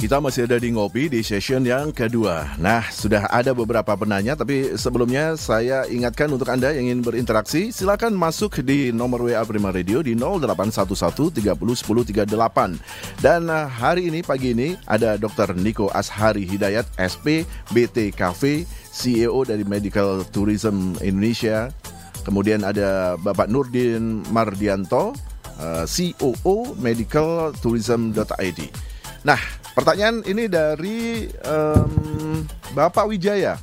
Kita masih ada di Ngopi di session yang kedua. Nah, sudah ada beberapa penanya, tapi sebelumnya saya ingatkan untuk Anda yang ingin berinteraksi, silakan masuk di nomor WA Prima Radio di 0811 30 10 38. Dan uh, hari ini, pagi ini, ada Dr. Niko Ashari Hidayat, SP, BTKV, CEO dari Medical Tourism Indonesia. Kemudian ada Bapak Nurdin Mardianto, uh, COO Medical Tourism.id. Nah, pertanyaan ini dari um, Bapak Wijaya.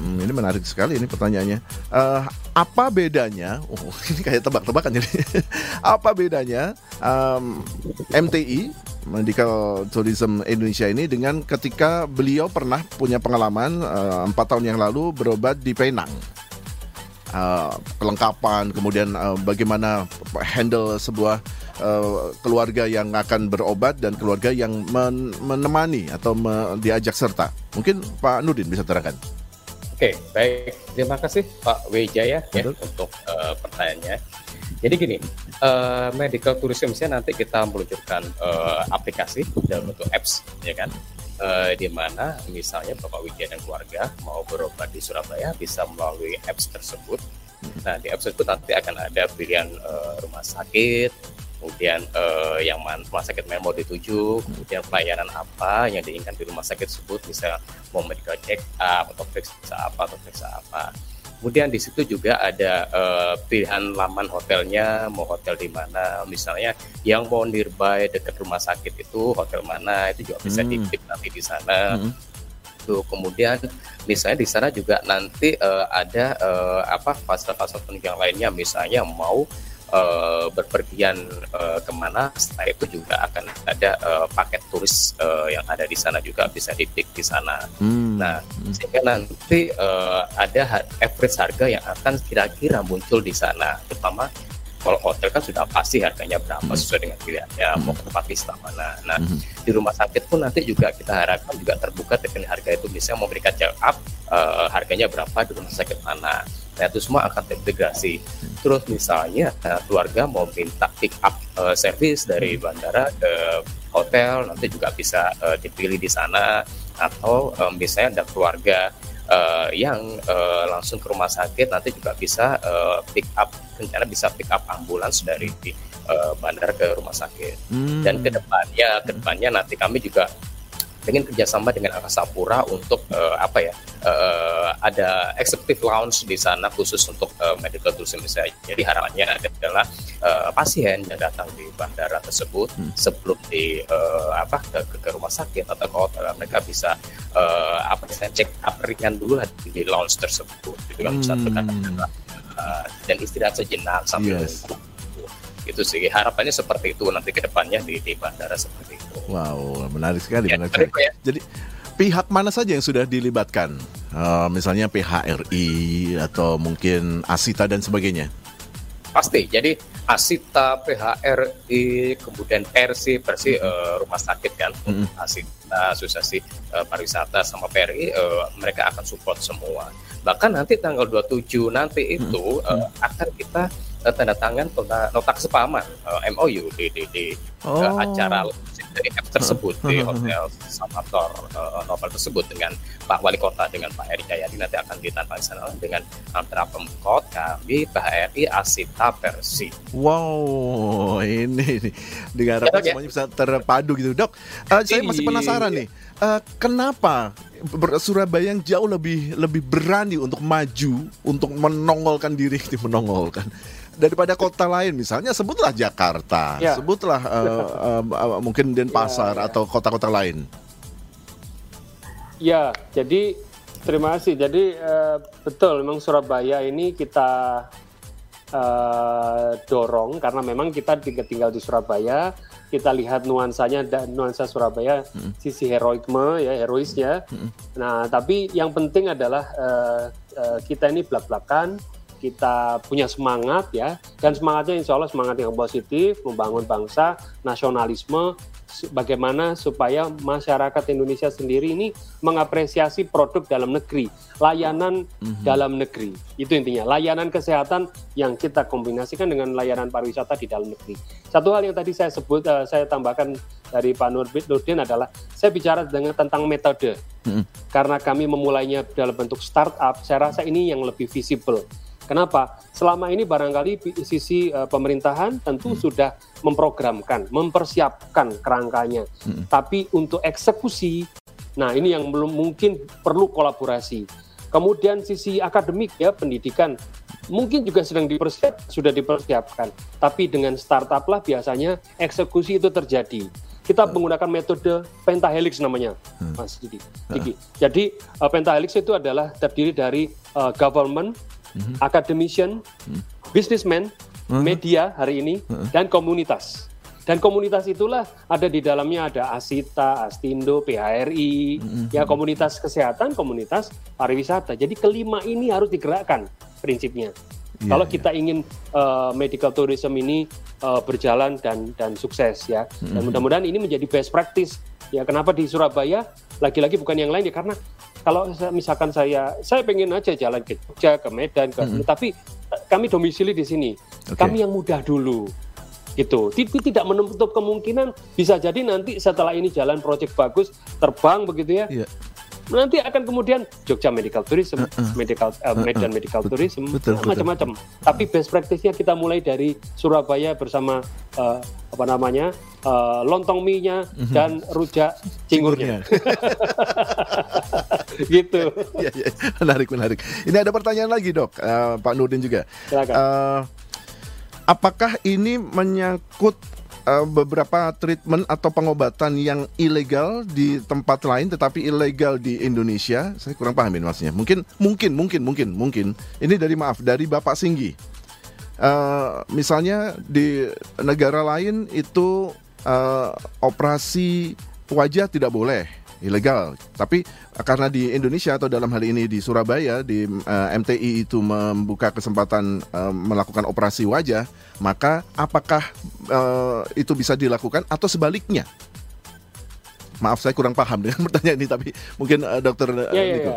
Hmm, ini menarik sekali ini pertanyaannya. Uh, apa bedanya? Oh, ini kayak tebak-tebakan jadi. apa bedanya um, MTI Medical Tourism Indonesia ini dengan ketika beliau pernah punya pengalaman empat uh, tahun yang lalu berobat di Penang? Uh, kelengkapan, kemudian uh, bagaimana handle sebuah uh, keluarga yang akan berobat dan keluarga yang men menemani atau me diajak serta. Mungkin Pak Nudin bisa terangkan. Oke, baik. Terima kasih Pak Wijaya ya untuk uh, pertanyaannya. Jadi gini, uh, medical tourism nanti kita meluncurkan uh, aplikasi dalam bentuk apps, ya kan? Uh, di mana misalnya Bapak Wijaya dan keluarga mau berobat di Surabaya bisa melalui apps tersebut. Nah di apps tersebut nanti akan ada pilihan uh, rumah sakit, kemudian uh, yang man, rumah sakit mana mau dituju, kemudian pelayanan apa yang diinginkan di rumah sakit tersebut, bisa mau medical check up atau periksa apa atau periksa apa. Kemudian di situ juga ada uh, pilihan laman hotelnya, mau hotel di mana, misalnya yang mau nearby dekat rumah sakit itu hotel mana, itu juga bisa hmm. diklik nanti di sana. Hmm. Tuh, kemudian misalnya di sana juga nanti uh, ada uh, apa fasilitas-fasilitas penunjang lainnya, misalnya mau uh, berpergian uh, ke mana setelah itu juga akan ada uh, paket turis uh, yang ada di sana juga bisa dipik di sana. Hmm. Nah sehingga nanti uh, ada average harga yang akan kira-kira muncul di sana, terutama kalau hotel kan sudah pasti harganya berapa hmm. sesuai dengan pilihannya hmm. mau ke tempat wisata mana. Nah hmm. di rumah sakit pun nanti juga kita harapkan juga terbuka dengan harga itu bisa memberikan check up uh, harganya berapa di rumah sakit mana. Nah itu semua akan terintegrasi. Terus misalnya uh, keluarga mau minta pick up uh, service dari bandara ke hotel nanti juga bisa uh, dipilih di sana atau um, misalnya ada keluarga uh, yang uh, langsung ke rumah sakit nanti juga bisa uh, pick up rencana bisa pick up ambulans dari uh, bandara ke rumah sakit hmm. dan ke depannya ke depannya nanti kami juga ingin kerjasama dengan Angkasa Pura untuk uh, apa ya uh, ada executive lounge di sana khusus untuk uh, medical tourism misalnya. Jadi harapannya adalah uh, pasien yang datang di bandara tersebut hmm. sebelum di uh, apa ke, ke rumah sakit atau ke hotel mereka bisa uh, apa ya check up ringan dulu di lounge tersebut gitu kan hmm. satu kan uh, dan istirahat sejenak sambil yes itu sih harapannya seperti itu nanti ke depannya di, di bandara seperti itu. Wow, menarik sekali. Ya, menarik sekali. Ya. Jadi pihak mana saja yang sudah dilibatkan? Uh, misalnya PHRI atau mungkin Asita dan sebagainya? Pasti. Jadi Asita, PHRI, kemudian RC, Persi uh, rumah sakit kan, mm-hmm. Asita, Asosiasi uh, Pariwisata sama PRI, uh, mereka akan support semua. Bahkan nanti tanggal 27 nanti itu mm-hmm. uh, akan kita tanda tangan nota kesepahaman uh, MOU di di, di oh. uh, acara dari F tersebut di hotel Samator uh, Novel tersebut dengan Pak Wali Kota dengan Pak Eri Jayadi nanti akan sana dengan antara Pemkot kami Pak Eri Asita Persi. Wow ini, ini. dengan harapan ya, semuanya bisa terpadu gitu dok. Uh, saya masih iya. penasaran nih uh, kenapa Surabaya yang jauh lebih lebih berani untuk maju untuk menongolkan diri menongolkan daripada kota lain misalnya sebutlah Jakarta, ya. sebutlah uh, uh, uh, mungkin Denpasar ya, ya. atau kota-kota lain. Ya, jadi terima kasih. Jadi uh, betul memang Surabaya ini kita uh, dorong karena memang kita tinggal di Surabaya, kita lihat nuansanya dan nuansa Surabaya hmm. sisi heroikme ya heroisnya. Hmm. Nah, tapi yang penting adalah uh, uh, kita ini belak-belakan kita punya semangat ya dan semangatnya insya Allah semangat yang positif membangun bangsa nasionalisme bagaimana supaya masyarakat Indonesia sendiri ini mengapresiasi produk dalam negeri, layanan mm-hmm. dalam negeri. Itu intinya, layanan kesehatan yang kita kombinasikan dengan layanan pariwisata di dalam negeri. Satu hal yang tadi saya sebut, uh, saya tambahkan dari Pak Nurdin adalah saya bicara dengan tentang metode. Mm-hmm. Karena kami memulainya dalam bentuk startup, saya rasa ini yang lebih visible Kenapa? Selama ini barangkali sisi uh, pemerintahan tentu hmm. sudah memprogramkan, mempersiapkan kerangkanya. Hmm. Tapi untuk eksekusi, nah ini yang belum mungkin perlu kolaborasi. Kemudian sisi akademik ya pendidikan mungkin juga sedang dipersiap, sudah dipersiapkan. Tapi dengan startup lah biasanya eksekusi itu terjadi. Kita hmm. menggunakan metode pentahelix namanya, hmm. Mas Didi. Didi. Jadi uh, pentahelix itu adalah terdiri dari uh, government, hmm. academician, hmm. businessman, hmm. media hari ini, hmm. dan komunitas. Dan komunitas itulah ada di dalamnya ada Asita, Astindo, PHRI, mm-hmm. ya komunitas kesehatan, komunitas pariwisata. Jadi kelima ini harus digerakkan prinsipnya. Yeah, Kalau yeah. kita ingin uh, medical tourism ini uh, berjalan dan dan sukses ya. Mm-hmm. Dan mudah-mudahan ini menjadi best practice. Ya kenapa di Surabaya lagi-lagi bukan yang lain ya karena kalau misalkan saya saya pengen aja jalan ke Jogja, ke Medan, ke mm -hmm. tapi eh, kami domisili di sini. Okay. Kami yang mudah dulu. Gitu. Tidak menutup kemungkinan bisa jadi nanti setelah ini jalan proyek bagus, terbang begitu ya. Yeah nanti akan kemudian Jogja Medical Tourism, uh, uh, medical uh, Medan uh, Medical betul, Tourism, macam-macam. Tapi best practice-nya kita mulai dari Surabaya bersama uh, apa namanya uh, lontong mie-nya uh-huh. dan rujak cingurnya. gitu. ya, ya. Menarik, menarik. Ini ada pertanyaan lagi dok, uh, Pak Nurdin juga. Uh, apakah ini menyangkut uh, beberapa treatment atau pengobatan yang ilegal di tempat lain tetapi ilegal di Indonesia. Saya kurang paham ini maksudnya. Mungkin mungkin mungkin mungkin mungkin ini dari maaf dari Bapak Singgi. Uh, misalnya di negara lain itu uh, operasi wajah tidak boleh ilegal. Tapi karena di Indonesia atau dalam hal ini di Surabaya di uh, MTI itu membuka kesempatan uh, melakukan operasi wajah, maka apakah uh, itu bisa dilakukan atau sebaliknya? Maaf saya kurang paham dengan pertanyaan ini tapi mungkin uh, dokter uh, ya, ya, ya.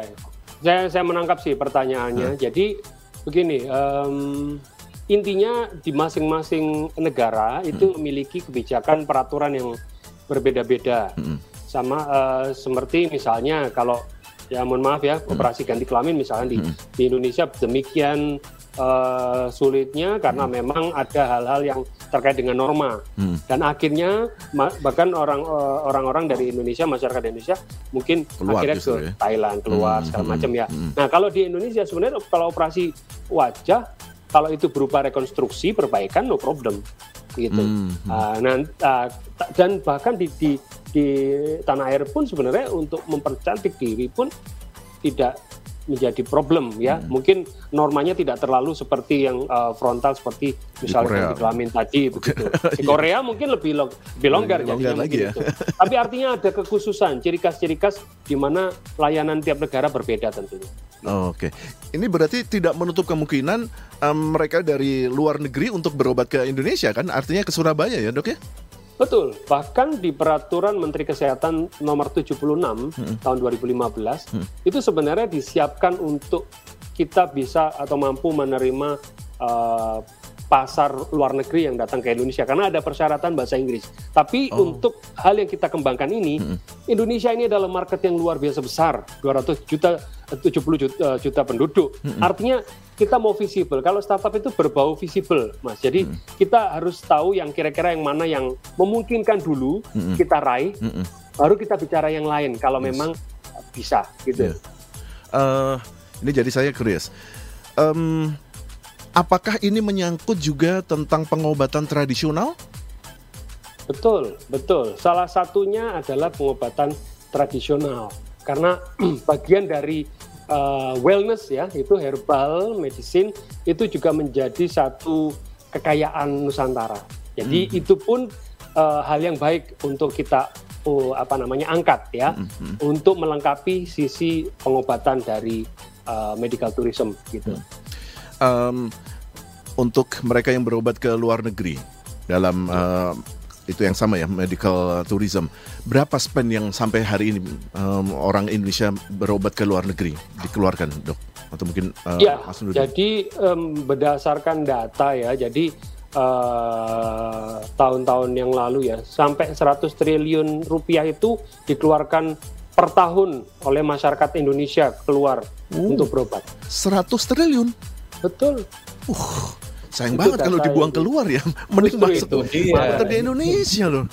Saya saya menangkap sih pertanyaannya. Hmm. Jadi begini, um, intinya di masing-masing negara itu hmm. memiliki kebijakan peraturan yang berbeda-beda. Hmm sama uh, seperti misalnya kalau ya mohon maaf ya hmm. operasi ganti kelamin misalnya di, hmm. di Indonesia demikian uh, sulitnya karena hmm. memang ada hal-hal yang terkait dengan norma hmm. dan akhirnya bahkan orang uh, orang-orang dari Indonesia masyarakat Indonesia mungkin keluar akhirnya ke ya? Thailand keluar hmm. segala hmm. macam ya. Hmm. Nah kalau di Indonesia sebenarnya kalau operasi wajah kalau itu berupa rekonstruksi perbaikan no problem gitu. Hmm. Uh, nah, uh, dan bahkan di, di di tanah air pun sebenarnya untuk mempercantik diri pun tidak menjadi problem ya. Hmm. Mungkin normanya tidak terlalu seperti yang uh, frontal seperti misalnya di kelamin tadi begitu. Di Korea mungkin lebih, long, lebih longgar lebih longgar lagi ya. Itu. Tapi artinya ada kekhususan, ciri khas-ciri khas di mana layanan tiap negara berbeda tentunya. Oh, Oke, okay. ini berarti tidak menutup kemungkinan um, mereka dari luar negeri untuk berobat ke Indonesia kan? Artinya ke Surabaya ya dok ya? Betul, bahkan di peraturan Menteri Kesehatan nomor 76 hmm. tahun 2015 hmm. itu sebenarnya disiapkan untuk kita bisa atau mampu menerima uh, pasar luar negeri yang datang ke Indonesia karena ada persyaratan bahasa Inggris. Tapi oh. untuk hal yang kita kembangkan ini, hmm. Indonesia ini adalah market yang luar biasa besar, 200 juta 70 juta, eh, juta penduduk. Hmm. Artinya kita mau visible. Kalau startup itu berbau visible, Mas. Jadi hmm. kita harus tahu yang kira-kira yang mana yang memungkinkan dulu hmm. kita raih, hmm. baru kita bicara yang lain kalau yes. memang bisa gitu. Yeah. Uh, ini jadi saya curious. Um, Apakah ini menyangkut juga tentang pengobatan tradisional? Betul, betul. Salah satunya adalah pengobatan tradisional. Karena bagian dari uh, wellness ya, itu herbal medicine itu juga menjadi satu kekayaan Nusantara. Jadi hmm. itu pun uh, hal yang baik untuk kita uh, apa namanya angkat ya, hmm, hmm. untuk melengkapi sisi pengobatan dari uh, medical tourism gitu. Hmm um, untuk mereka yang berobat ke luar negeri dalam uh, itu yang sama ya medical tourism. Berapa spend yang sampai hari ini um, orang Indonesia berobat ke luar negeri dikeluarkan dok? Atau mungkin uh, ya, Mas Jadi um, berdasarkan data ya, jadi tahun-tahun uh, yang lalu ya sampai 100 triliun rupiah itu dikeluarkan per tahun oleh masyarakat Indonesia keluar uh, untuk berobat. 100 triliun? Betul. Uh, sayang itu banget kalau dibuang keluar ya. Mending masuk itu, iya. di Indonesia loh.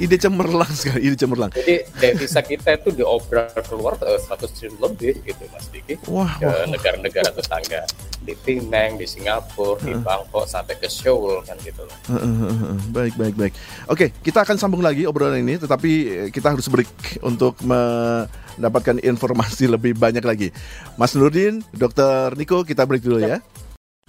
Ide cemerlang sekali, ide cemerlang. Jadi devisa kita itu diobral keluar 100 triliun lebih gitu Mas Diki. Wah, ke negara-negara tetangga di Penang, di Singapura, uh. di Bangkok sampai ke Seoul kan gitu loh. Uh, uh, uh, baik, baik, baik. Oke, kita akan sambung lagi obrolan ini, tetapi kita harus break untuk mendapatkan informasi lebih banyak lagi. Mas Nurdin, Dokter Niko, kita break dulu ya.